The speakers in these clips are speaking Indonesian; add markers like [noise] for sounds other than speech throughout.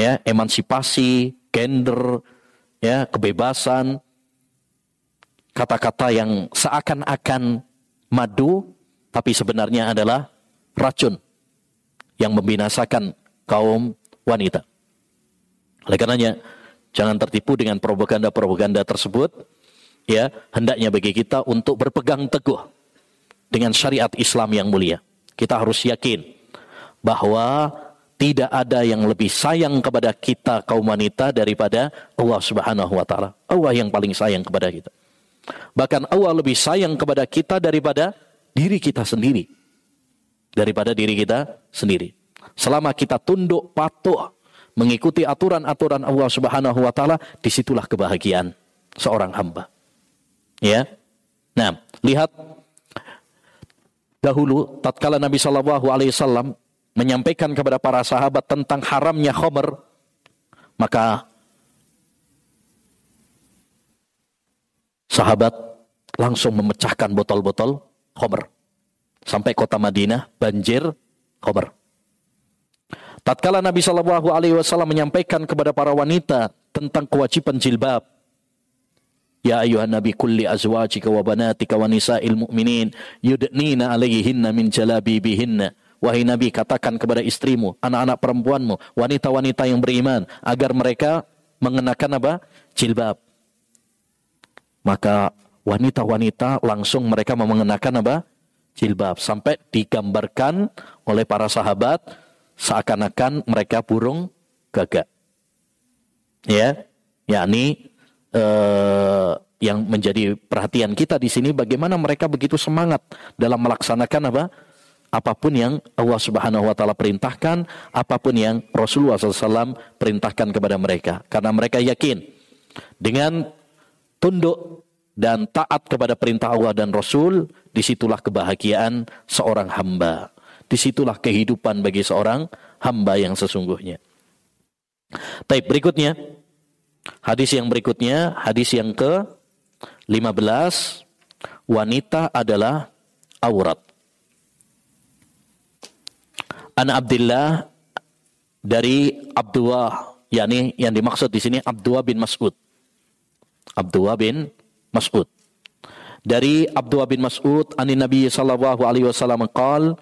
ya, emansipasi, gender, ya, kebebasan, kata-kata yang seakan-akan madu, tapi sebenarnya adalah racun yang membinasakan kaum wanita. Oleh karenanya, jangan tertipu dengan propaganda-propaganda tersebut. Ya, hendaknya bagi kita untuk berpegang teguh dengan syariat Islam yang mulia. Kita harus yakin bahwa tidak ada yang lebih sayang kepada kita kaum wanita daripada Allah Subhanahu wa taala. Allah yang paling sayang kepada kita. Bahkan Allah lebih sayang kepada kita daripada diri kita sendiri. Daripada diri kita sendiri. Selama kita tunduk patuh mengikuti aturan-aturan Allah Subhanahu wa taala, di situlah kebahagiaan seorang hamba. Ya. Nah, lihat dahulu tatkala Nabi Shallallahu alaihi wasallam menyampaikan kepada para sahabat tentang haramnya khamr, maka sahabat langsung memecahkan botol-botol khamr. Sampai kota Madinah banjir khamr. Tatkala Nabi Shallallahu Alaihi Wasallam menyampaikan kepada para wanita tentang kewajiban jilbab, Ya ayuhan Nabi kulli azwajika wa banatika wa nisa'il mu'minin yudnina alaihinna min jalabibihinna. Wahai Nabi katakan kepada istrimu, anak-anak perempuanmu, wanita-wanita yang beriman agar mereka mengenakan apa? Jilbab. Maka wanita-wanita langsung mereka mengenakan apa? Jilbab sampai digambarkan oleh para sahabat seakan-akan mereka burung gagak. Ya, yakni eh, yang menjadi perhatian kita di sini bagaimana mereka begitu semangat dalam melaksanakan apa? Apa pun yang Allah Subhanahu wa taala perintahkan, apa pun yang Rasulullah SAW perintahkan kepada mereka. Karena mereka yakin dengan tunduk dan taat kepada perintah Allah dan Rasul, di situlah kebahagiaan seorang hamba. Di situlah kehidupan bagi seorang hamba yang sesungguhnya. Taib berikutnya, hadis yang berikutnya, hadis yang ke 15, wanita adalah aurat. An Abdullah dari Abdullah, yakni yang dimaksud di sini Abdullah bin Mas'ud. Abdullah bin Mas'ud. Dari Abdullah bin Mas'ud, ani Nabi sallallahu alaihi wasallam qala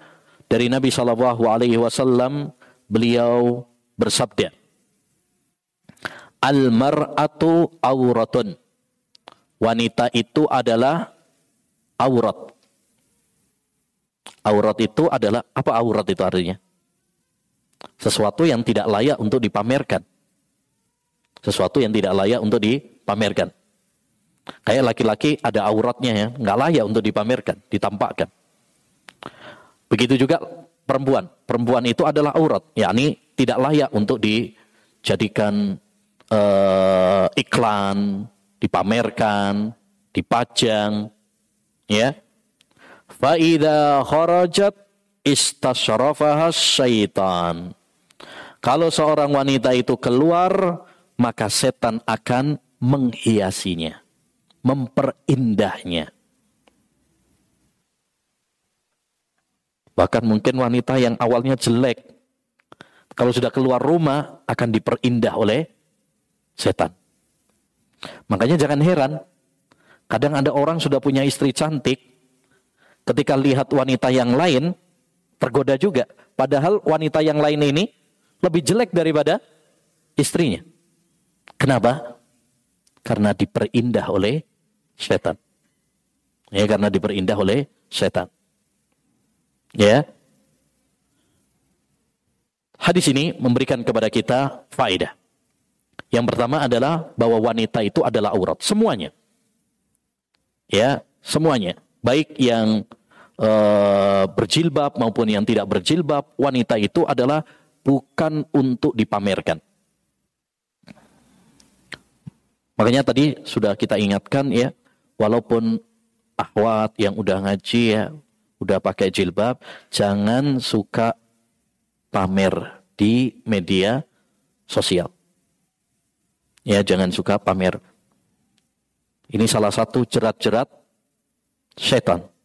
dari Nabi Shallallahu Alaihi Wasallam beliau bersabda, Al mar'atu auratun. Wanita itu adalah aurat. Aurat itu adalah apa aurat itu artinya? Sesuatu yang tidak layak untuk dipamerkan. Sesuatu yang tidak layak untuk dipamerkan. Kayak laki-laki ada auratnya ya, nggak layak untuk dipamerkan, ditampakkan. Begitu juga perempuan. Perempuan itu adalah aurat, yakni tidak layak untuk dijadikan uh, iklan, dipamerkan, dipajang, ya. Faida kharajat istasyarafaha syaitan. Kalau seorang wanita itu keluar, maka setan akan menghiasinya, memperindahnya. Bahkan mungkin wanita yang awalnya jelek, kalau sudah keluar rumah akan diperindah oleh setan. Makanya jangan heran, kadang ada orang sudah punya istri cantik, ketika lihat wanita yang lain, tergoda juga. Padahal wanita yang lain ini lebih jelek daripada istrinya. Kenapa? Karena diperindah oleh setan. Ya, karena diperindah oleh setan. Ya. Hadis ini memberikan kepada kita faedah. Yang pertama adalah bahwa wanita itu adalah aurat, semuanya. Ya, semuanya. Baik yang uh, berjilbab maupun yang tidak berjilbab, wanita itu adalah bukan untuk dipamerkan. Makanya tadi sudah kita ingatkan ya, walaupun ahwat yang udah ngaji ya, udah pakai jilbab, jangan suka pamer di media sosial. Ya, jangan suka pamer. Ini salah satu jerat-jerat setan.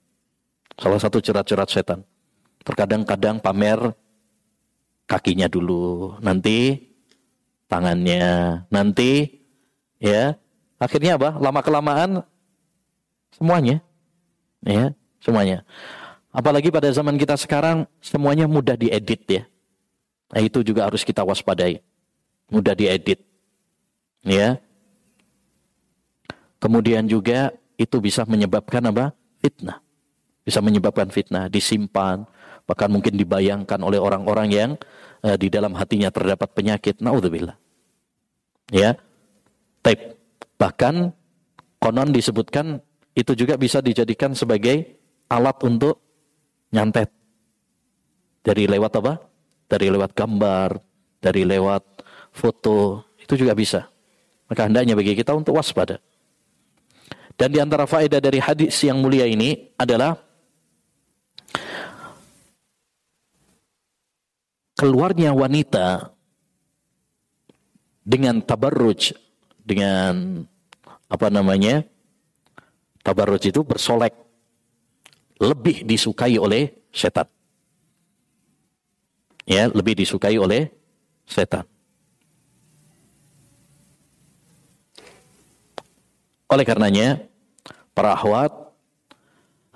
Salah satu jerat-jerat setan. Terkadang-kadang pamer kakinya dulu. Nanti tangannya. Nanti ya, akhirnya apa? Lama kelamaan semuanya ya, semuanya. Apalagi pada zaman kita sekarang semuanya mudah diedit ya. Nah, itu juga harus kita waspadai. Mudah diedit. Ya. Kemudian juga itu bisa menyebabkan apa? Fitnah. Bisa menyebabkan fitnah, disimpan, bahkan mungkin dibayangkan oleh orang-orang yang uh, di dalam hatinya terdapat penyakit. Naudzubillah. Ya. Tape. Bahkan konon disebutkan itu juga bisa dijadikan sebagai alat untuk nyantet. Dari lewat apa? Dari lewat gambar, dari lewat foto, itu juga bisa. Maka hendaknya bagi kita untuk waspada. Dan di antara faedah dari hadis yang mulia ini adalah keluarnya wanita dengan tabarruj dengan apa namanya tabarruj itu bersolek lebih disukai oleh setan. Ya lebih disukai oleh setan. Oleh karenanya para ahwat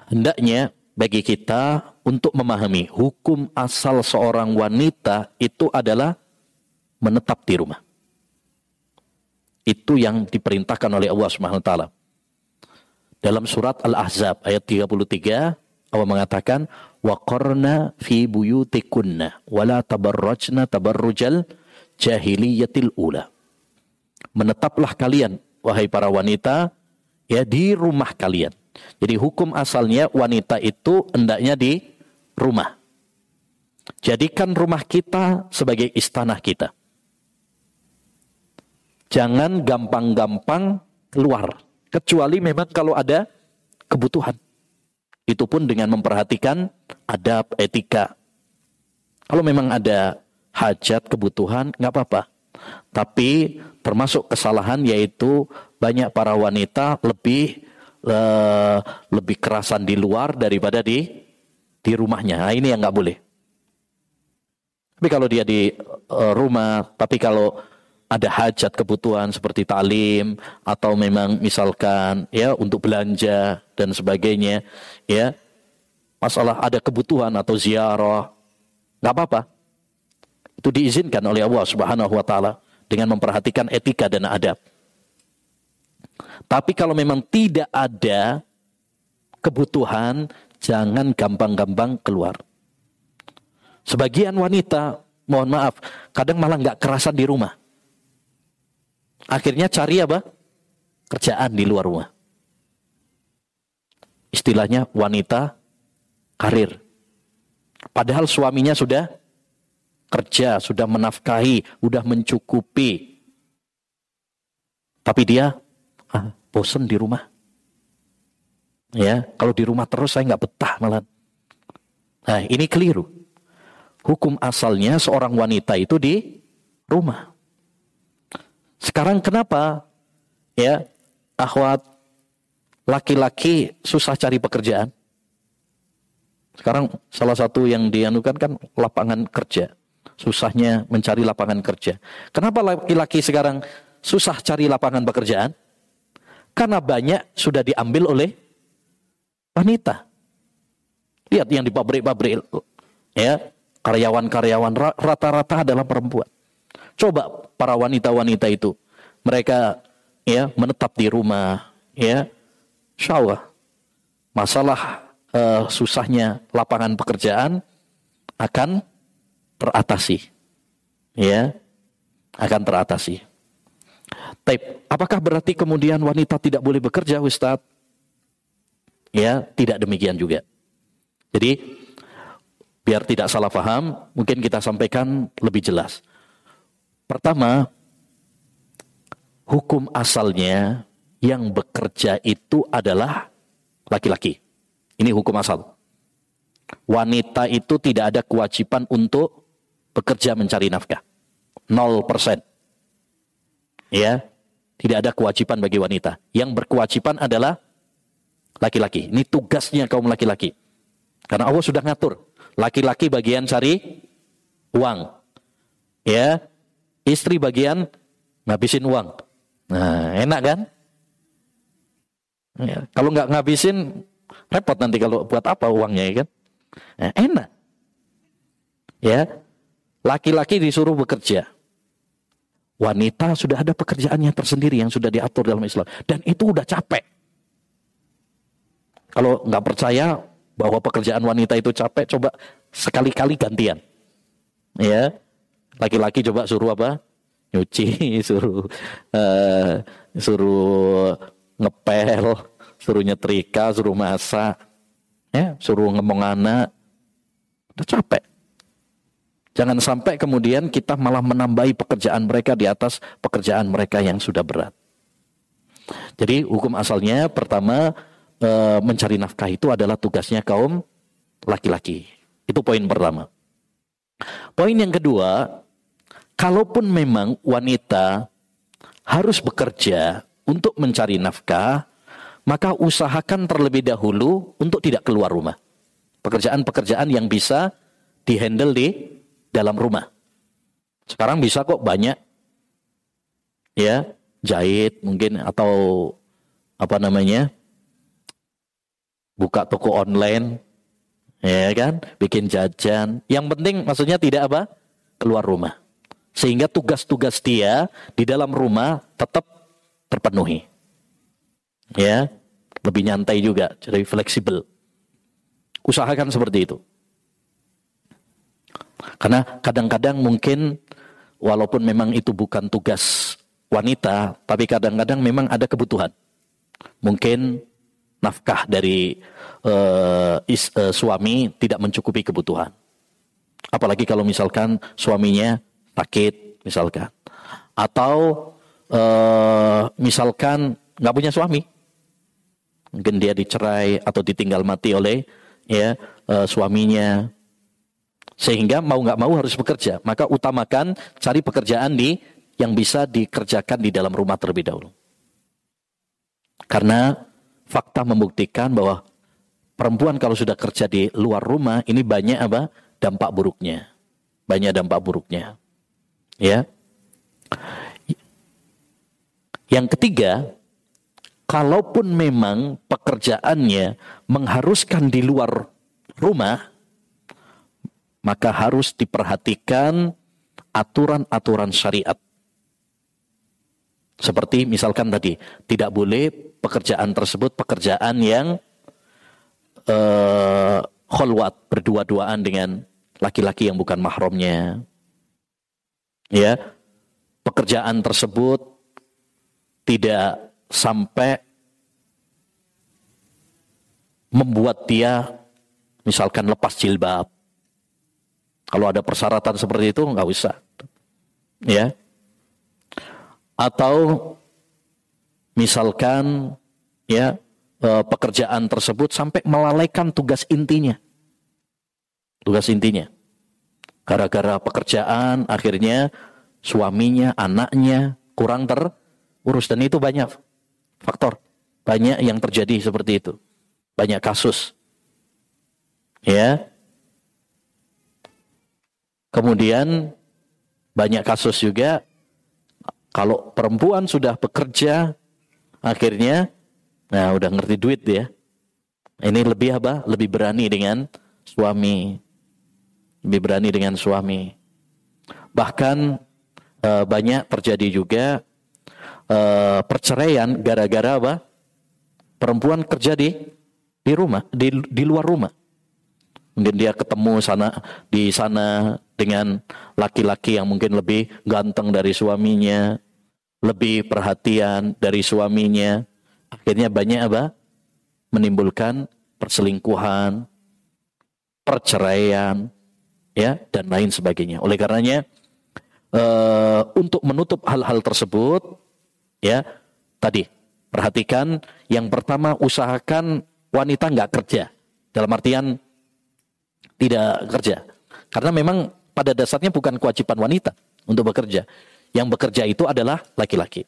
hendaknya bagi kita untuk memahami hukum asal seorang wanita itu adalah menetap di rumah. Itu yang diperintahkan oleh Allah Subhanahu taala. Dalam surat Al-Ahzab ayat 33 Allah mengatakan wa qarna fi buyutikunna wala tabarrajna tabarrujal jahiliyatil ula. Menetaplah kalian wahai para wanita ya di rumah kalian jadi hukum asalnya wanita itu hendaknya di rumah. Jadikan rumah kita sebagai istana kita. Jangan gampang-gampang keluar. Kecuali memang kalau ada kebutuhan. Itu pun dengan memperhatikan adab, etika. Kalau memang ada hajat, kebutuhan, nggak apa-apa. Tapi termasuk kesalahan yaitu banyak para wanita lebih uh, lebih kerasan di luar daripada di di rumahnya. Nah, ini yang nggak boleh. Tapi kalau dia di uh, rumah, tapi kalau ada hajat kebutuhan seperti talim atau memang misalkan ya untuk belanja dan sebagainya, ya masalah ada kebutuhan atau ziarah, nggak apa-apa. Itu diizinkan oleh Allah Subhanahu Wa Taala dengan memperhatikan etika dan adab. Tapi kalau memang tidak ada kebutuhan, jangan gampang-gampang keluar. Sebagian wanita, mohon maaf, kadang malah nggak kerasan di rumah. Akhirnya cari apa? Kerjaan di luar rumah. Istilahnya wanita karir. Padahal suaminya sudah kerja, sudah menafkahi, sudah mencukupi. Tapi dia ah, bosen di rumah. Ya, kalau di rumah terus saya nggak betah malah. Nah, ini keliru. Hukum asalnya seorang wanita itu di rumah. Sekarang kenapa ya akhwat laki-laki susah cari pekerjaan? Sekarang salah satu yang dianukan kan lapangan kerja. Susahnya mencari lapangan kerja. Kenapa laki-laki sekarang susah cari lapangan pekerjaan? Karena banyak sudah diambil oleh wanita. Lihat yang di pabrik-pabrik ya, karyawan-karyawan rata-rata adalah perempuan. Coba para wanita-wanita itu, mereka ya menetap di rumah, ya, insya masalah uh, susahnya lapangan pekerjaan akan teratasi, ya, akan teratasi. Taib. Apakah berarti kemudian wanita tidak boleh bekerja, Ustaz? Ya, tidak demikian juga. Jadi, biar tidak salah paham, mungkin kita sampaikan lebih jelas. Pertama, hukum asalnya yang bekerja itu adalah laki-laki. Ini hukum asal. Wanita itu tidak ada kewajiban untuk bekerja mencari nafkah. 0%. Ya, tidak ada kewajiban bagi wanita. Yang berkewajiban adalah laki-laki. Ini tugasnya kaum laki-laki. Karena Allah sudah ngatur. Laki-laki bagian cari uang. Ya, Istri bagian ngabisin uang. Nah, enak kan? Ya, kalau nggak ngabisin, repot nanti kalau buat apa uangnya ya kan? Nah, enak. Ya, laki-laki disuruh bekerja. Wanita sudah ada pekerjaannya tersendiri yang sudah diatur dalam Islam. Dan itu udah capek. Kalau nggak percaya bahwa pekerjaan wanita itu capek, coba sekali-kali gantian. Ya, laki-laki coba suruh apa? Nyuci, [laughs] suruh uh, suruh ngepel, suruh nyetrika, suruh masak, ya, suruh ngomong anak. Udah capek. Jangan sampai kemudian kita malah menambahi pekerjaan mereka di atas pekerjaan mereka yang sudah berat. Jadi hukum asalnya pertama e, mencari nafkah itu adalah tugasnya kaum laki-laki. Itu poin pertama. Poin yang kedua, kalaupun memang wanita harus bekerja untuk mencari nafkah, maka usahakan terlebih dahulu untuk tidak keluar rumah. Pekerjaan-pekerjaan yang bisa dihandle di dalam rumah. Sekarang bisa kok banyak ya jahit mungkin atau apa namanya buka toko online ya kan bikin jajan yang penting maksudnya tidak apa keluar rumah sehingga tugas-tugas dia di dalam rumah tetap terpenuhi. Ya, lebih nyantai juga, jadi fleksibel. Usahakan seperti itu. Karena kadang-kadang mungkin walaupun memang itu bukan tugas wanita, tapi kadang-kadang memang ada kebutuhan. Mungkin nafkah dari uh, is, uh, suami tidak mencukupi kebutuhan. Apalagi kalau misalkan suaminya sakit misalkan atau uh, misalkan nggak punya suami mungkin dia dicerai atau ditinggal mati oleh ya uh, suaminya sehingga mau nggak mau harus bekerja. Maka utamakan cari pekerjaan di yang bisa dikerjakan di dalam rumah terlebih dahulu. Karena fakta membuktikan bahwa perempuan kalau sudah kerja di luar rumah ini banyak apa? Dampak buruknya. Banyak dampak buruknya. Ya. Yang ketiga, kalaupun memang pekerjaannya mengharuskan di luar rumah, maka harus diperhatikan aturan-aturan syariat. Seperti misalkan tadi, tidak boleh pekerjaan tersebut pekerjaan yang uh, kholwat, berdua-duaan dengan laki-laki yang bukan mahramnya ya pekerjaan tersebut tidak sampai membuat dia misalkan lepas jilbab. Kalau ada persyaratan seperti itu nggak usah. Ya. Atau misalkan ya eh, pekerjaan tersebut sampai melalaikan tugas intinya. Tugas intinya. Gara-gara pekerjaan akhirnya suaminya, anaknya kurang terurus dan itu banyak faktor. Banyak yang terjadi seperti itu. Banyak kasus. Ya. Kemudian banyak kasus juga kalau perempuan sudah bekerja akhirnya nah udah ngerti duit ya. Ini lebih apa? Lebih berani dengan suami lebih berani dengan suami. Bahkan e, banyak terjadi juga e, perceraian gara-gara apa? Perempuan kerja di di rumah, di di luar rumah. Mungkin dia ketemu sana di sana dengan laki-laki yang mungkin lebih ganteng dari suaminya, lebih perhatian dari suaminya. Akhirnya banyak apa? Menimbulkan perselingkuhan, perceraian, ya dan lain sebagainya. Oleh karenanya uh, untuk menutup hal-hal tersebut ya tadi perhatikan yang pertama usahakan wanita nggak kerja dalam artian tidak kerja karena memang pada dasarnya bukan kewajiban wanita untuk bekerja. Yang bekerja itu adalah laki-laki.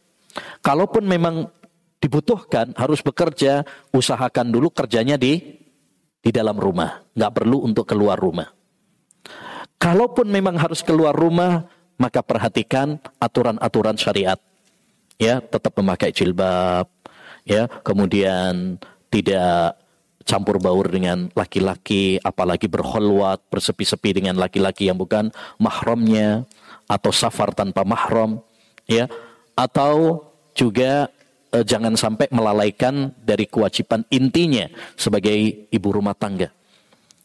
Kalaupun memang dibutuhkan harus bekerja, usahakan dulu kerjanya di di dalam rumah, nggak perlu untuk keluar rumah. Kalaupun memang harus keluar rumah, maka perhatikan aturan-aturan syariat. Ya, tetap memakai jilbab, ya, kemudian tidak campur baur dengan laki-laki, apalagi berholwat, bersepi-sepi dengan laki-laki yang bukan mahramnya atau safar tanpa mahram, ya, atau juga eh, jangan sampai melalaikan dari kewajiban intinya sebagai ibu rumah tangga.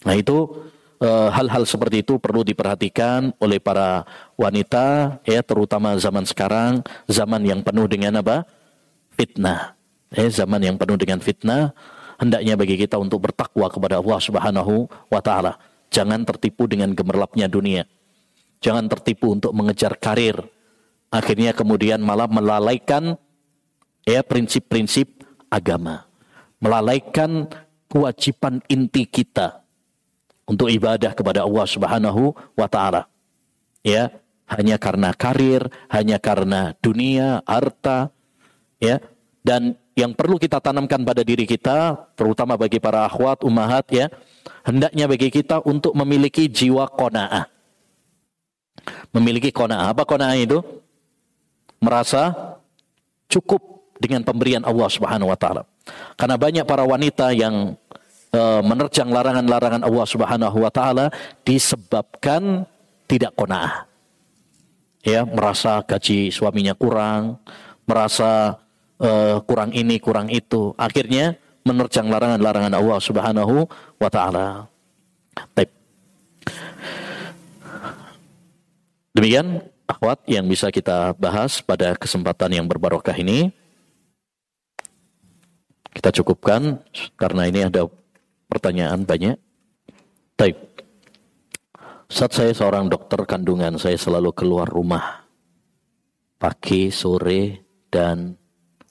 Nah, itu Eh, hal-hal seperti itu perlu diperhatikan oleh para wanita ya terutama zaman sekarang zaman yang penuh dengan apa? Fitnah. Ya zaman yang penuh dengan fitnah hendaknya bagi kita untuk bertakwa kepada Allah Subhanahu wa taala jangan tertipu dengan gemerlapnya dunia jangan tertipu untuk mengejar karir akhirnya kemudian malah melalaikan ya prinsip-prinsip agama melalaikan kewajiban inti kita untuk ibadah kepada Allah Subhanahu wa taala. Ya, hanya karena karir, hanya karena dunia, harta, ya. Dan yang perlu kita tanamkan pada diri kita, terutama bagi para akhwat, ummahat ya, hendaknya bagi kita untuk memiliki jiwa qanaah. Memiliki qanaah. Apa qanaah itu? Merasa cukup dengan pemberian Allah Subhanahu wa taala. Karena banyak para wanita yang Eh, menerjang larangan-larangan Allah Subhanahu wa taala disebabkan tidak qanaah. Ya, merasa gaji suaminya kurang, merasa uh, kurang ini, kurang itu. Akhirnya menerjang larangan-larangan Allah Subhanahu wa taala. Baik. Demikian akhwat yang bisa kita bahas pada kesempatan yang berbarokah ini. Kita cukupkan karena ini ada pertanyaan banyak. Baik. Saat saya seorang dokter kandungan, saya selalu keluar rumah pagi, sore, dan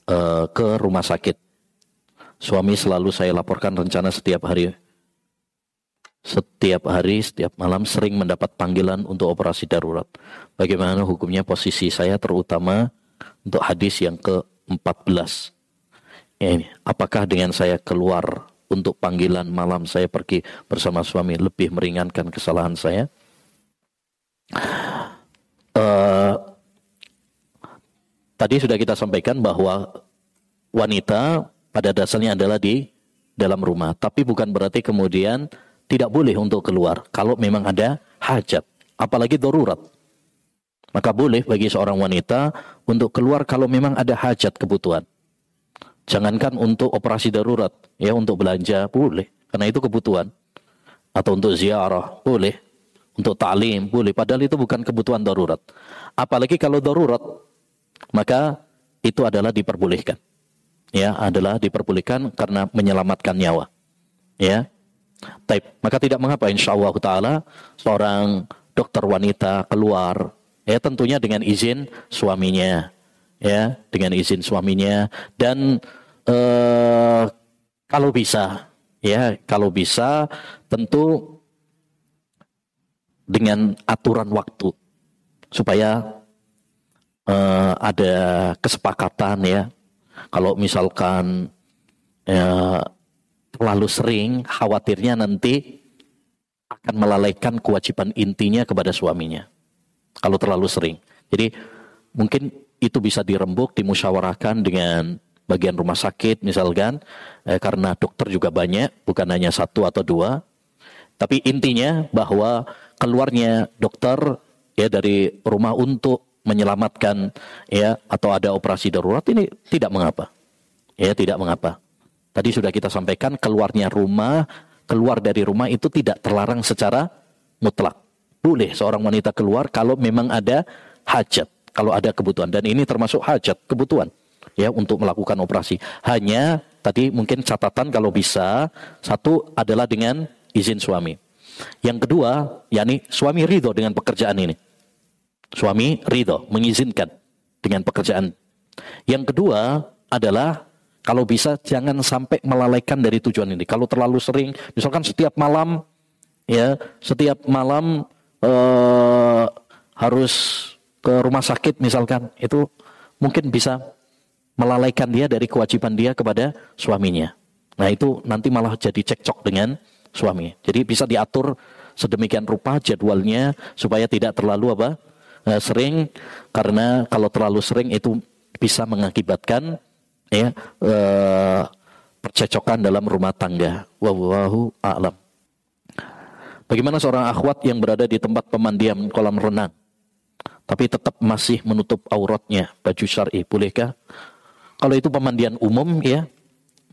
uh, ke rumah sakit. Suami selalu saya laporkan rencana setiap hari. Setiap hari, setiap malam sering mendapat panggilan untuk operasi darurat. Bagaimana hukumnya posisi saya terutama untuk hadis yang ke-14. Ya ini, apakah dengan saya keluar untuk panggilan malam saya pergi bersama suami lebih meringankan kesalahan saya. Uh, tadi sudah kita sampaikan bahwa wanita pada dasarnya adalah di dalam rumah, tapi bukan berarti kemudian tidak boleh untuk keluar kalau memang ada hajat, apalagi darurat. Maka boleh bagi seorang wanita untuk keluar kalau memang ada hajat kebutuhan. Jangankan untuk operasi darurat, ya untuk belanja boleh, karena itu kebutuhan. Atau untuk ziarah boleh, untuk ta'lim boleh, padahal itu bukan kebutuhan darurat. Apalagi kalau darurat, maka itu adalah diperbolehkan. Ya, adalah diperbolehkan karena menyelamatkan nyawa. Ya. Taib. Maka tidak mengapa insya Allah taala seorang dokter wanita keluar ya tentunya dengan izin suaminya ya dengan izin suaminya dan eh, kalau bisa ya kalau bisa tentu dengan aturan waktu supaya eh, ada kesepakatan ya. Kalau misalkan ya, terlalu sering khawatirnya nanti akan melalaikan kewajiban intinya kepada suaminya. Kalau terlalu sering. Jadi mungkin itu bisa dirembuk, dimusyawarahkan dengan bagian rumah sakit misalkan, eh, karena dokter juga banyak, bukan hanya satu atau dua. Tapi intinya bahwa keluarnya dokter ya dari rumah untuk menyelamatkan ya atau ada operasi darurat ini tidak mengapa. Ya, tidak mengapa. Tadi sudah kita sampaikan keluarnya rumah, keluar dari rumah itu tidak terlarang secara mutlak. Boleh seorang wanita keluar kalau memang ada hajat kalau ada kebutuhan dan ini termasuk hajat kebutuhan ya untuk melakukan operasi. Hanya tadi mungkin catatan kalau bisa satu adalah dengan izin suami. Yang kedua, yakni suami ridho dengan pekerjaan ini. Suami ridho mengizinkan dengan pekerjaan. Yang kedua adalah kalau bisa jangan sampai melalaikan dari tujuan ini. Kalau terlalu sering, misalkan setiap malam ya, setiap malam uh, harus ke rumah sakit misalkan, itu mungkin bisa melalaikan dia dari kewajiban dia kepada suaminya. Nah itu nanti malah jadi cekcok dengan suami. Jadi bisa diatur sedemikian rupa jadwalnya supaya tidak terlalu apa sering karena kalau terlalu sering itu bisa mengakibatkan ya uh, percecokan dalam rumah tangga. Wallahu a'lam. Bagaimana seorang akhwat yang berada di tempat pemandian kolam renang tapi tetap masih menutup auratnya baju syar'i bolehkah? Kalau itu pemandian umum ya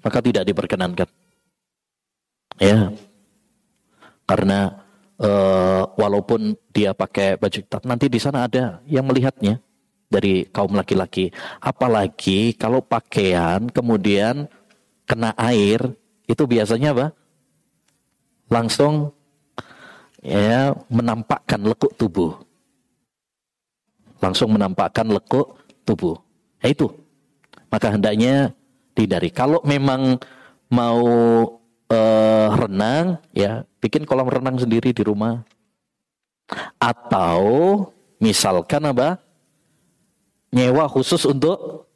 maka tidak diperkenankan. Ya. Karena uh, walaupun dia pakai baju ketat nanti di sana ada yang melihatnya dari kaum laki-laki. Apalagi kalau pakaian kemudian kena air itu biasanya apa? Langsung ya menampakkan lekuk tubuh. Langsung menampakkan lekuk tubuh. Ya itu. Maka hendaknya dihindari. Kalau memang mau uh, renang, ya bikin kolam renang sendiri di rumah. Atau misalkan apa? Nyewa khusus untuk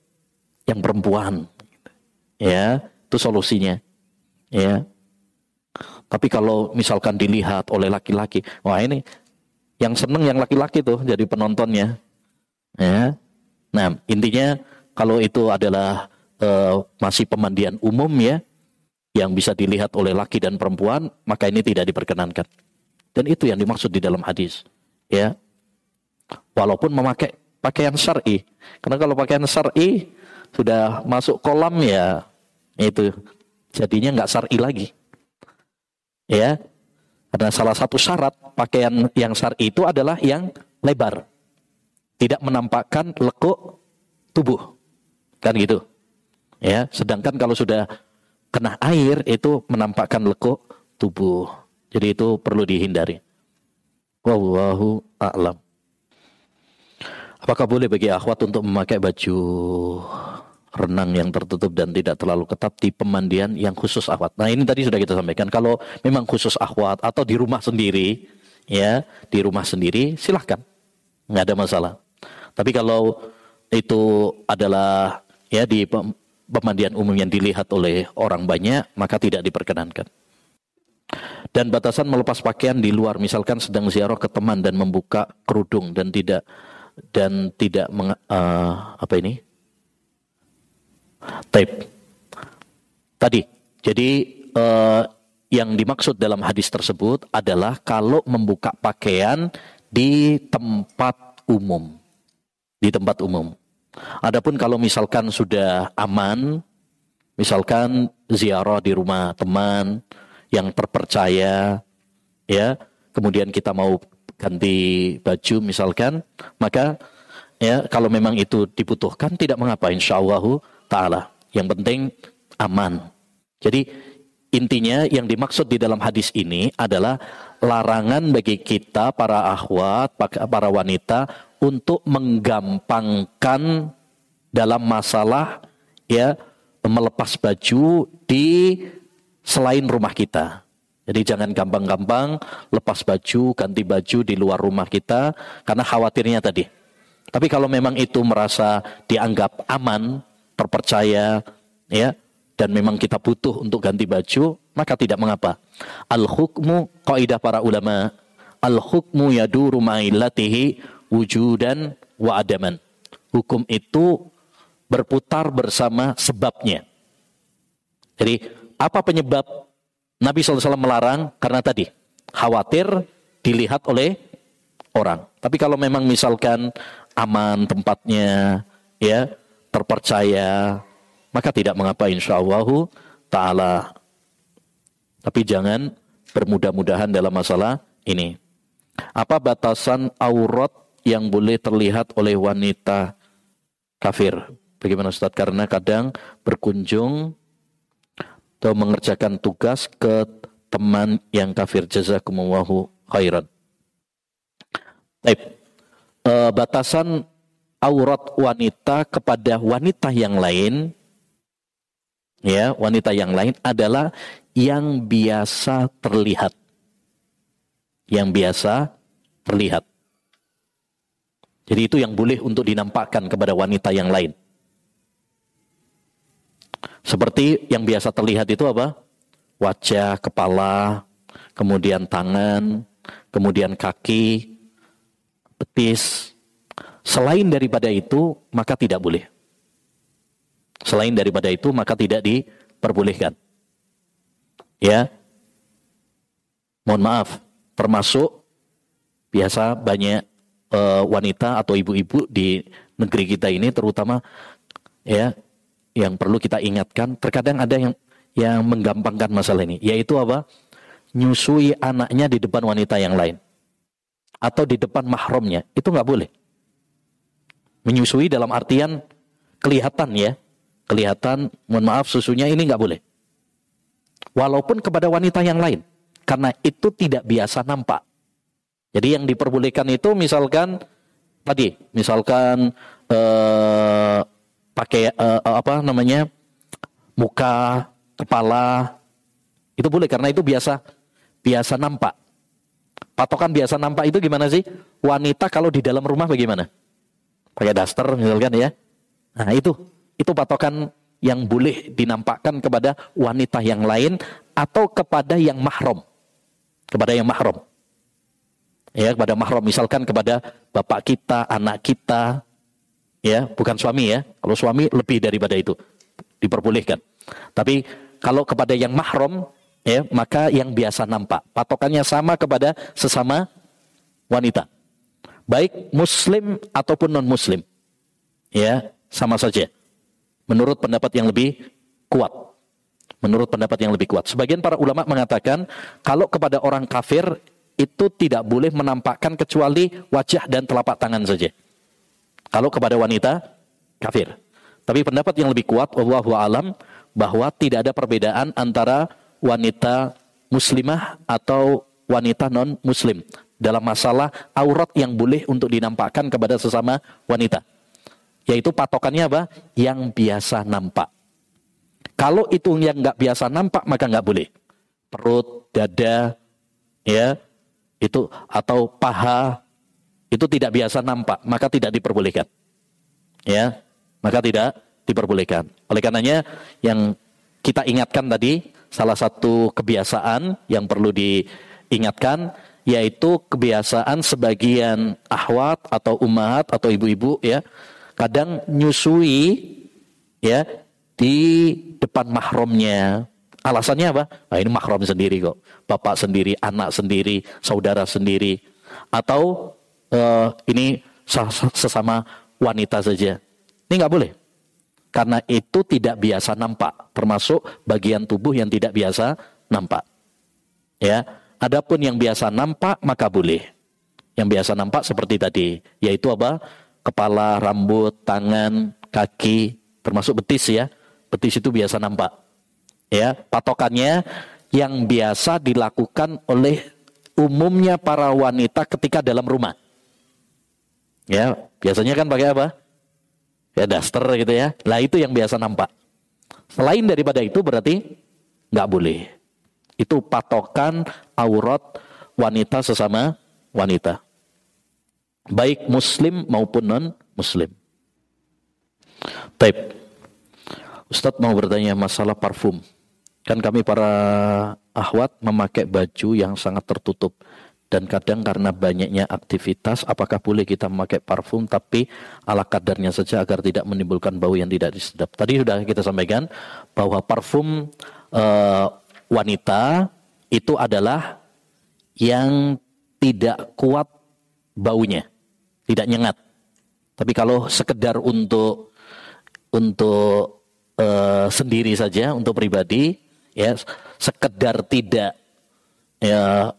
yang perempuan. Ya, itu solusinya. Ya. Tapi kalau misalkan dilihat oleh laki-laki, wah ini yang seneng yang laki-laki tuh jadi penontonnya. Ya. Nah, intinya kalau itu adalah uh, masih pemandian umum ya, yang bisa dilihat oleh laki dan perempuan, maka ini tidak diperkenankan. Dan itu yang dimaksud di dalam hadis. Ya. Walaupun memakai pakaian syar'i. Karena kalau pakaian syar'i sudah masuk kolam ya itu jadinya nggak syar'i lagi. Ya. Karena salah satu syarat pakaian yang syar'i itu adalah yang lebar. Tidak menampakkan lekuk tubuh. Kan gitu. Ya, sedangkan kalau sudah kena air itu menampakkan lekuk tubuh. Jadi itu perlu dihindari. Wallahu a'lam. Apakah boleh bagi akhwat untuk memakai baju renang yang tertutup dan tidak terlalu ketat di pemandian yang khusus akhwat? Nah ini tadi sudah kita sampaikan. Kalau memang khusus akhwat atau di rumah sendiri, ya di rumah sendiri silahkan, nggak ada masalah. Tapi kalau itu adalah ya di pemandian umum yang dilihat oleh orang banyak, maka tidak diperkenankan. Dan batasan melepas pakaian di luar, misalkan sedang ziarah ke teman dan membuka kerudung dan tidak dan tidak meng, uh, apa ini? Tape. Tadi. Jadi uh, yang dimaksud dalam hadis tersebut adalah kalau membuka pakaian di tempat umum. Di tempat umum. Adapun kalau misalkan sudah aman, misalkan ziarah di rumah teman yang terpercaya, ya, kemudian kita mau ganti baju misalkan, maka ya kalau memang itu dibutuhkan tidak mengapa insyaallah taala. Yang penting aman. Jadi intinya yang dimaksud di dalam hadis ini adalah larangan bagi kita para akhwat, para wanita untuk menggampangkan dalam masalah ya melepas baju di selain rumah kita. Jadi jangan gampang-gampang lepas baju, ganti baju di luar rumah kita karena khawatirnya tadi. Tapi kalau memang itu merasa dianggap aman, terpercaya, ya, dan memang kita butuh untuk ganti baju, maka tidak mengapa. Al hukmu kaidah para ulama, al hukmu yaduru ma'illatihi wujudan wa adaman. Hukum itu berputar bersama sebabnya. Jadi apa penyebab Nabi SAW melarang? Karena tadi khawatir dilihat oleh orang. Tapi kalau memang misalkan aman tempatnya, ya terpercaya, maka tidak mengapa insya Allah taala. Tapi jangan bermudah-mudahan dalam masalah ini. Apa batasan aurat yang boleh terlihat oleh wanita kafir. Bagaimana Ustaz? Karena kadang berkunjung atau mengerjakan tugas ke teman yang kafir. Jazakumullahu khairan. Baik. E, batasan aurat wanita kepada wanita yang lain ya, wanita yang lain adalah yang biasa terlihat. Yang biasa terlihat. Jadi itu yang boleh untuk dinampakkan kepada wanita yang lain. Seperti yang biasa terlihat itu apa? Wajah, kepala, kemudian tangan, kemudian kaki, betis, Selain daripada itu, maka tidak boleh. Selain daripada itu, maka tidak diperbolehkan. Ya. Mohon maaf, termasuk biasa banyak uh, wanita atau ibu-ibu di negeri kita ini terutama ya yang perlu kita ingatkan terkadang ada yang yang menggampangkan masalah ini yaitu apa? Nyusui anaknya di depan wanita yang lain. Atau di depan mahramnya. Itu nggak boleh. Menyusui dalam artian kelihatan ya. Kelihatan mohon maaf susunya ini nggak boleh. Walaupun kepada wanita yang lain. Karena itu tidak biasa nampak jadi yang diperbolehkan itu misalkan tadi misalkan eh, pakai eh, apa namanya muka kepala itu boleh karena itu biasa biasa nampak. Patokan biasa nampak itu gimana sih? Wanita kalau di dalam rumah bagaimana? Pakai daster misalkan ya. Nah itu itu patokan yang boleh dinampakkan kepada wanita yang lain atau kepada yang mahram. Kepada yang mahram ya kepada mahram misalkan kepada bapak kita, anak kita, ya bukan suami ya. Kalau suami lebih daripada itu diperbolehkan. Tapi kalau kepada yang mahram ya maka yang biasa nampak patokannya sama kepada sesama wanita. Baik muslim ataupun non muslim. Ya, sama saja. Menurut pendapat yang lebih kuat. Menurut pendapat yang lebih kuat. Sebagian para ulama mengatakan kalau kepada orang kafir itu tidak boleh menampakkan kecuali wajah dan telapak tangan saja. Kalau kepada wanita kafir. Tapi pendapat yang lebih kuat wallahu alam bahwa tidak ada perbedaan antara wanita muslimah atau wanita non muslim dalam masalah aurat yang boleh untuk dinampakkan kepada sesama wanita. Yaitu patokannya apa? Yang biasa nampak. Kalau itu yang nggak biasa nampak maka nggak boleh. Perut, dada, ya, itu atau paha itu tidak biasa nampak, maka tidak diperbolehkan. Ya, maka tidak diperbolehkan. Oleh karenanya yang kita ingatkan tadi salah satu kebiasaan yang perlu diingatkan yaitu kebiasaan sebagian ahwat atau umat atau ibu-ibu ya kadang nyusui ya di depan mahramnya Alasannya apa? Nah, ini mahram sendiri kok. Bapak sendiri, anak sendiri, saudara sendiri. Atau uh, ini sesama wanita saja. Ini nggak boleh. Karena itu tidak biasa nampak. Termasuk bagian tubuh yang tidak biasa nampak. Ya, Adapun yang biasa nampak maka boleh. Yang biasa nampak seperti tadi, yaitu apa? Kepala, rambut, tangan, kaki, termasuk betis ya. Betis itu biasa nampak ya patokannya yang biasa dilakukan oleh umumnya para wanita ketika dalam rumah. Ya biasanya kan pakai apa? Ya daster gitu ya. Lah itu yang biasa nampak. Selain daripada itu berarti nggak boleh. Itu patokan aurat wanita sesama wanita. Baik muslim maupun non muslim Taib Ustadz mau bertanya masalah parfum Kan kami para ahwat memakai baju yang sangat tertutup. Dan kadang karena banyaknya aktivitas, apakah boleh kita memakai parfum tapi ala kadarnya saja agar tidak menimbulkan bau yang tidak disedap. Tadi sudah kita sampaikan bahwa parfum uh, wanita itu adalah yang tidak kuat baunya, tidak nyengat. Tapi kalau sekedar untuk untuk uh, sendiri saja, untuk pribadi, ya sekedar tidak ya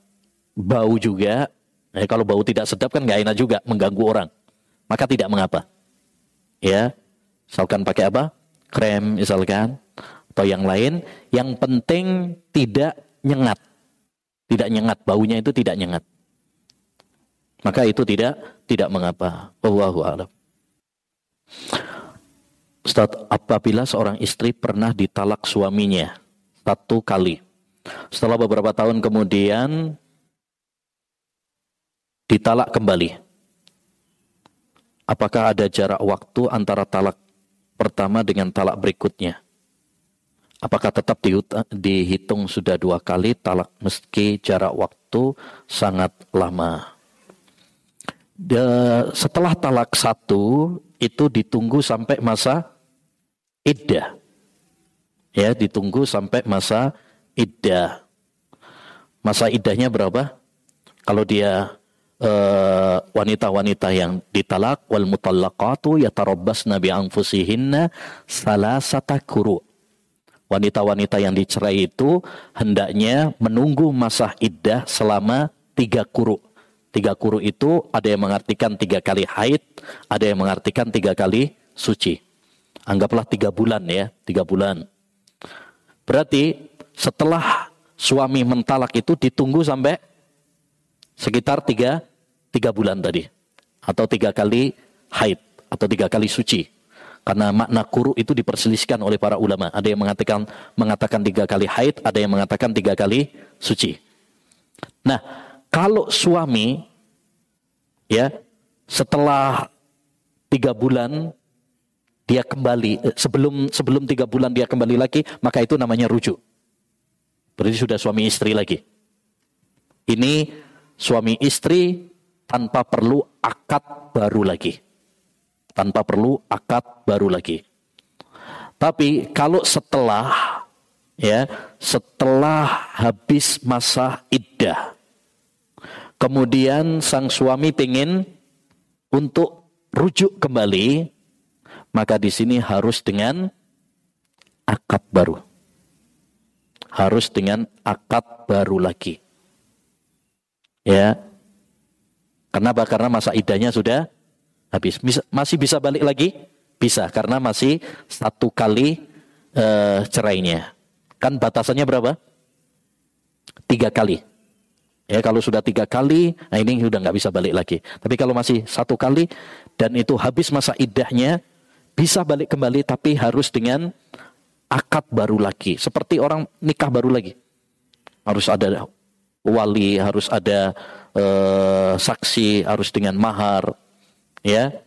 bau juga. Ya, kalau bau tidak sedap kan nggak enak juga mengganggu orang. Maka tidak mengapa. Ya misalkan pakai apa? Krem misalkan atau yang lain. Yang penting tidak nyengat. Tidak nyengat baunya itu tidak nyengat. Maka itu tidak tidak mengapa. Wallahu a'lam. Ustaz, apabila seorang istri pernah ditalak suaminya satu kali. Setelah beberapa tahun kemudian ditalak kembali. Apakah ada jarak waktu antara talak pertama dengan talak berikutnya? Apakah tetap dihitung sudah dua kali talak meski jarak waktu sangat lama? setelah talak satu itu ditunggu sampai masa iddah. Ya, ditunggu sampai masa iddah. Masa iddahnya berapa? Kalau dia eh, wanita-wanita uh, yang ditalak wal mutallaqatu yatarabbasna bi anfusihinna salasata kuru. Wanita-wanita yang dicerai itu hendaknya menunggu masa iddah selama tiga kuru. Tiga kuru itu ada yang mengartikan tiga kali haid, ada yang mengartikan tiga kali suci. Anggaplah tiga bulan ya, tiga bulan. Berarti setelah suami mentalak itu ditunggu sampai sekitar tiga, tiga bulan tadi. Atau tiga kali haid, atau tiga kali suci. Karena makna kuru itu diperselisihkan oleh para ulama. Ada yang mengatakan mengatakan tiga kali haid, ada yang mengatakan tiga kali suci. Nah, kalau suami ya setelah tiga bulan dia kembali eh, sebelum sebelum tiga bulan dia kembali lagi maka itu namanya rujuk. Berarti sudah suami istri lagi. Ini suami istri tanpa perlu akad baru lagi. Tanpa perlu akad baru lagi. Tapi kalau setelah ya setelah habis masa iddah kemudian sang suami ingin untuk rujuk kembali, maka di sini harus dengan akad baru. Harus dengan akad baru lagi. Ya. Kenapa? Karena masa idahnya sudah habis. Masih bisa balik lagi? Bisa, karena masih satu kali uh, cerainya. Kan batasannya berapa? Tiga kali. Ya kalau sudah tiga kali, nah ini sudah nggak bisa balik lagi. Tapi kalau masih satu kali dan itu habis masa idahnya, bisa balik kembali tapi harus dengan akad baru lagi. Seperti orang nikah baru lagi. Harus ada wali, harus ada uh, saksi, harus dengan mahar. Ya,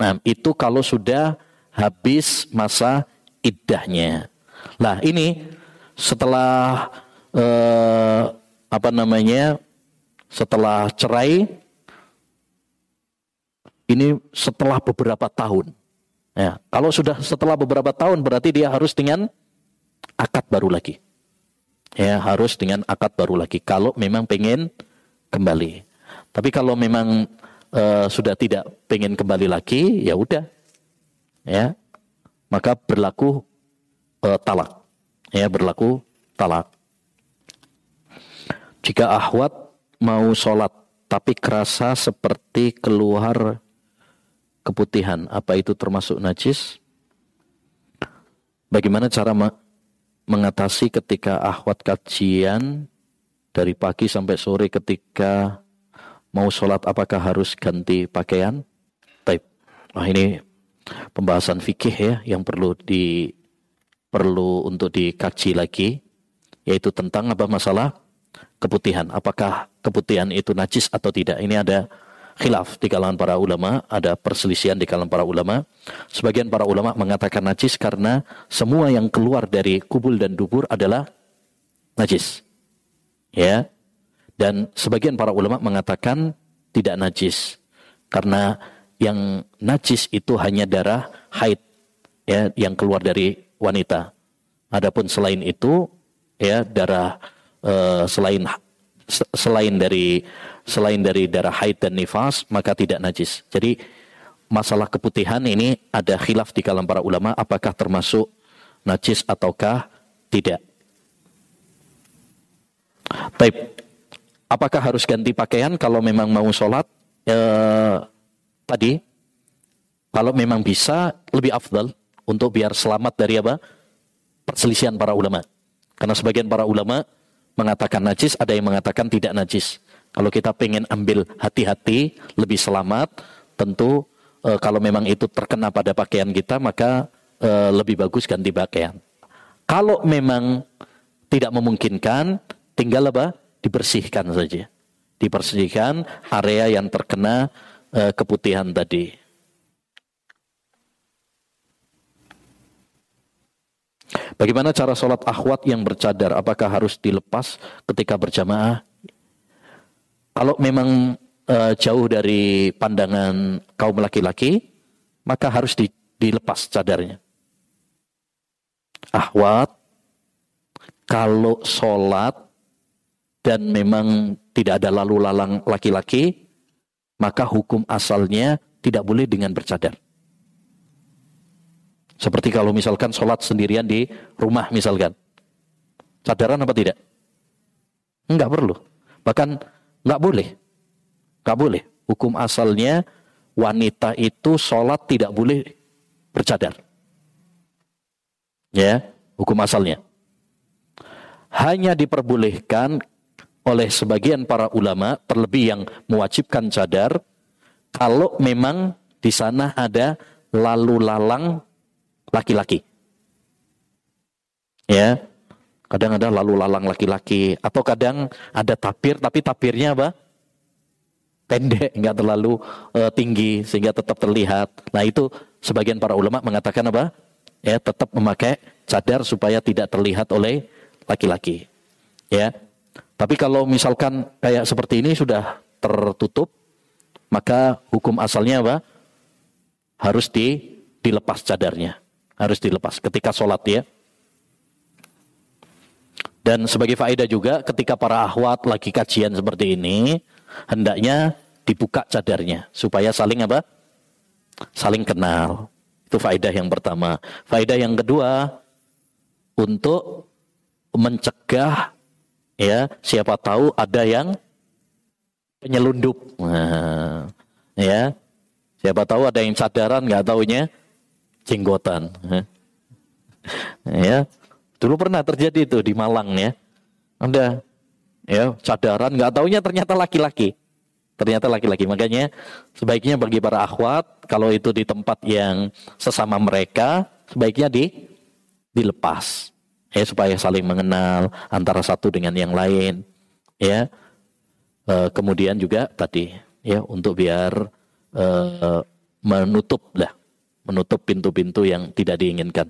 Nah itu kalau sudah habis masa idahnya. Nah ini setelah uh, apa namanya setelah cerai ini setelah beberapa tahun. Ya, kalau sudah setelah beberapa tahun berarti dia harus dengan akad baru lagi. Ya, harus dengan akad baru lagi kalau memang pengen kembali. Tapi kalau memang uh, sudah tidak pengen kembali lagi, ya udah. Ya. Maka berlaku uh, talak. Ya, berlaku talak. Jika ahwat mau sholat tapi kerasa seperti keluar keputihan, apa itu termasuk najis? Bagaimana cara mengatasi ketika ahwat kajian dari pagi sampai sore ketika mau sholat apakah harus ganti pakaian? Taib. Nah ini pembahasan fikih ya yang perlu di perlu untuk dikaji lagi yaitu tentang apa masalah keputihan. Apakah keputihan itu najis atau tidak? Ini ada khilaf di kalangan para ulama, ada perselisihan di kalangan para ulama. Sebagian para ulama mengatakan najis karena semua yang keluar dari kubul dan dubur adalah najis. Ya. Dan sebagian para ulama mengatakan tidak najis karena yang najis itu hanya darah haid ya yang keluar dari wanita. Adapun selain itu ya darah uh, selain selain dari selain dari darah haid dan nifas maka tidak najis. Jadi masalah keputihan ini ada khilaf di kalangan para ulama apakah termasuk najis ataukah tidak. Taib. Apakah harus ganti pakaian kalau memang mau sholat? E, tadi, kalau memang bisa lebih afdal untuk biar selamat dari apa? Perselisihan para ulama. Karena sebagian para ulama mengatakan najis, ada yang mengatakan tidak najis. Kalau kita pengen ambil hati-hati, lebih selamat, tentu e, kalau memang itu terkena pada pakaian kita, maka e, lebih bagus ganti pakaian. Kalau memang tidak memungkinkan, tinggal apa? Dibersihkan saja. Dibersihkan area yang terkena e, keputihan tadi. Bagaimana cara sholat akhwat yang bercadar? Apakah harus dilepas ketika berjamaah? Kalau memang uh, jauh dari pandangan kaum laki-laki, maka harus di, dilepas cadarnya. Ahwat, kalau sholat dan memang tidak ada lalu lalang laki-laki, maka hukum asalnya tidak boleh dengan bercadar. Seperti kalau misalkan sholat sendirian di rumah misalkan. Cadaran apa tidak? Enggak perlu. Bahkan enggak boleh. Enggak boleh. Hukum asalnya wanita itu sholat tidak boleh bercadar. Ya, hukum asalnya. Hanya diperbolehkan oleh sebagian para ulama, terlebih yang mewajibkan cadar, kalau memang di sana ada lalu lalang laki-laki. Ya, kadang ada lalu lalang laki-laki atau kadang ada tapir tapi tapirnya apa? Pendek, nggak terlalu uh, tinggi sehingga tetap terlihat. Nah itu sebagian para ulama mengatakan apa? Ya tetap memakai cadar supaya tidak terlihat oleh laki-laki. Ya, tapi kalau misalkan kayak seperti ini sudah tertutup, maka hukum asalnya apa? Harus di, dilepas cadarnya harus dilepas ketika sholat ya. Dan sebagai faedah juga ketika para ahwat lagi kajian seperti ini, hendaknya dibuka cadarnya supaya saling apa? Saling kenal. Itu faedah yang pertama. Faedah yang kedua untuk mencegah ya siapa tahu ada yang penyelundup. Nah, ya. Siapa tahu ada yang sadaran nggak taunya jenggotan. ya, dulu pernah terjadi itu di Malang ya. Ada ya cadaran nggak taunya ternyata laki-laki. Ternyata laki-laki. Makanya sebaiknya bagi para akhwat kalau itu di tempat yang sesama mereka sebaiknya di dilepas ya supaya saling mengenal antara satu dengan yang lain ya e, kemudian juga tadi ya untuk biar e, menutup lah menutup pintu-pintu yang tidak diinginkan.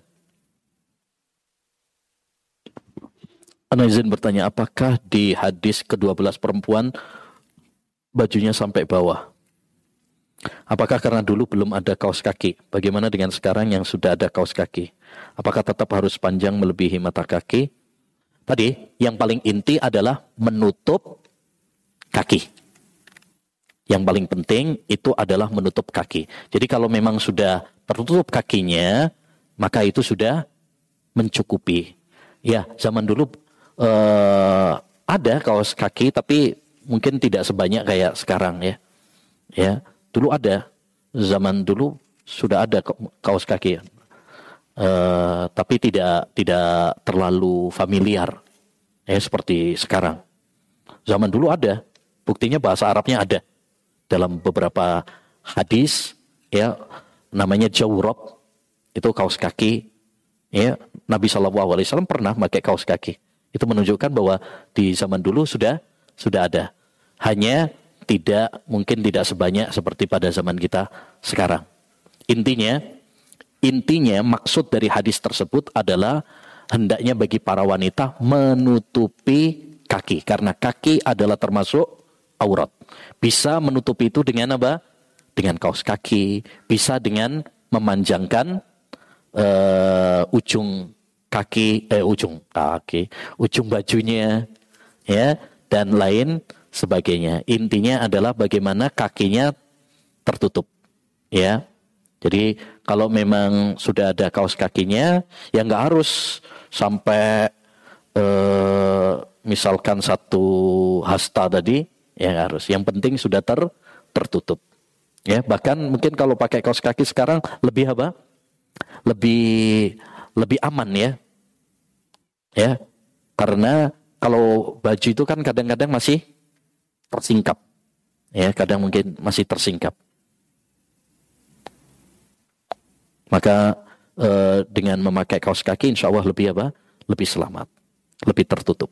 Ana izin bertanya, apakah di hadis ke-12 perempuan bajunya sampai bawah? Apakah karena dulu belum ada kaos kaki? Bagaimana dengan sekarang yang sudah ada kaos kaki? Apakah tetap harus panjang melebihi mata kaki? Tadi yang paling inti adalah menutup kaki. Yang paling penting itu adalah menutup kaki. Jadi kalau memang sudah tertutup kakinya, maka itu sudah mencukupi. Ya, zaman dulu uh, ada kaos kaki, tapi mungkin tidak sebanyak kayak sekarang ya. Ya, dulu ada. Zaman dulu sudah ada kaos kaki, uh, tapi tidak tidak terlalu familiar, ya seperti sekarang. Zaman dulu ada, buktinya bahasa Arabnya ada dalam beberapa hadis, ya namanya jawrob itu kaos kaki ya Nabi Shallallahu Alaihi Wasallam pernah pakai kaos kaki. Itu menunjukkan bahwa di zaman dulu sudah sudah ada. Hanya tidak mungkin tidak sebanyak seperti pada zaman kita sekarang. Intinya intinya maksud dari hadis tersebut adalah hendaknya bagi para wanita menutupi kaki. Karena kaki adalah termasuk aurat bisa menutupi itu dengan apa dengan kaos kaki, bisa dengan memanjangkan uh, ujung kaki, eh ujung kaki, ujung bajunya, ya dan lain sebagainya. Intinya adalah bagaimana kakinya tertutup, ya. Jadi kalau memang sudah ada kaos kakinya, ya nggak harus sampai uh, misalkan satu hasta tadi, ya harus. Yang penting sudah ter tertutup. Ya, bahkan mungkin kalau pakai kaos kaki sekarang lebih apa? Lebih lebih aman ya. Ya. Karena kalau baju itu kan kadang-kadang masih tersingkap. Ya, kadang mungkin masih tersingkap. Maka eh, dengan memakai kaos kaki insya Allah lebih apa? Lebih selamat, lebih tertutup.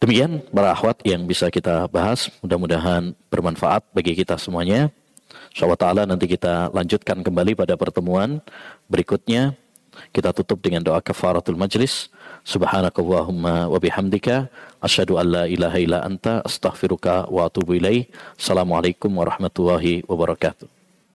Demikian para akhwat yang bisa kita bahas. Mudah-mudahan bermanfaat bagi kita semuanya. InsyaAllah ta'ala nanti kita lanjutkan kembali pada pertemuan berikutnya. Kita tutup dengan doa kafaratul majlis. Subhanakallahumma wa bihamdika asyhadu an la ilaha illa anta astaghfiruka wa atubu ilaih. Assalamualaikum warahmatullahi wabarakatuh.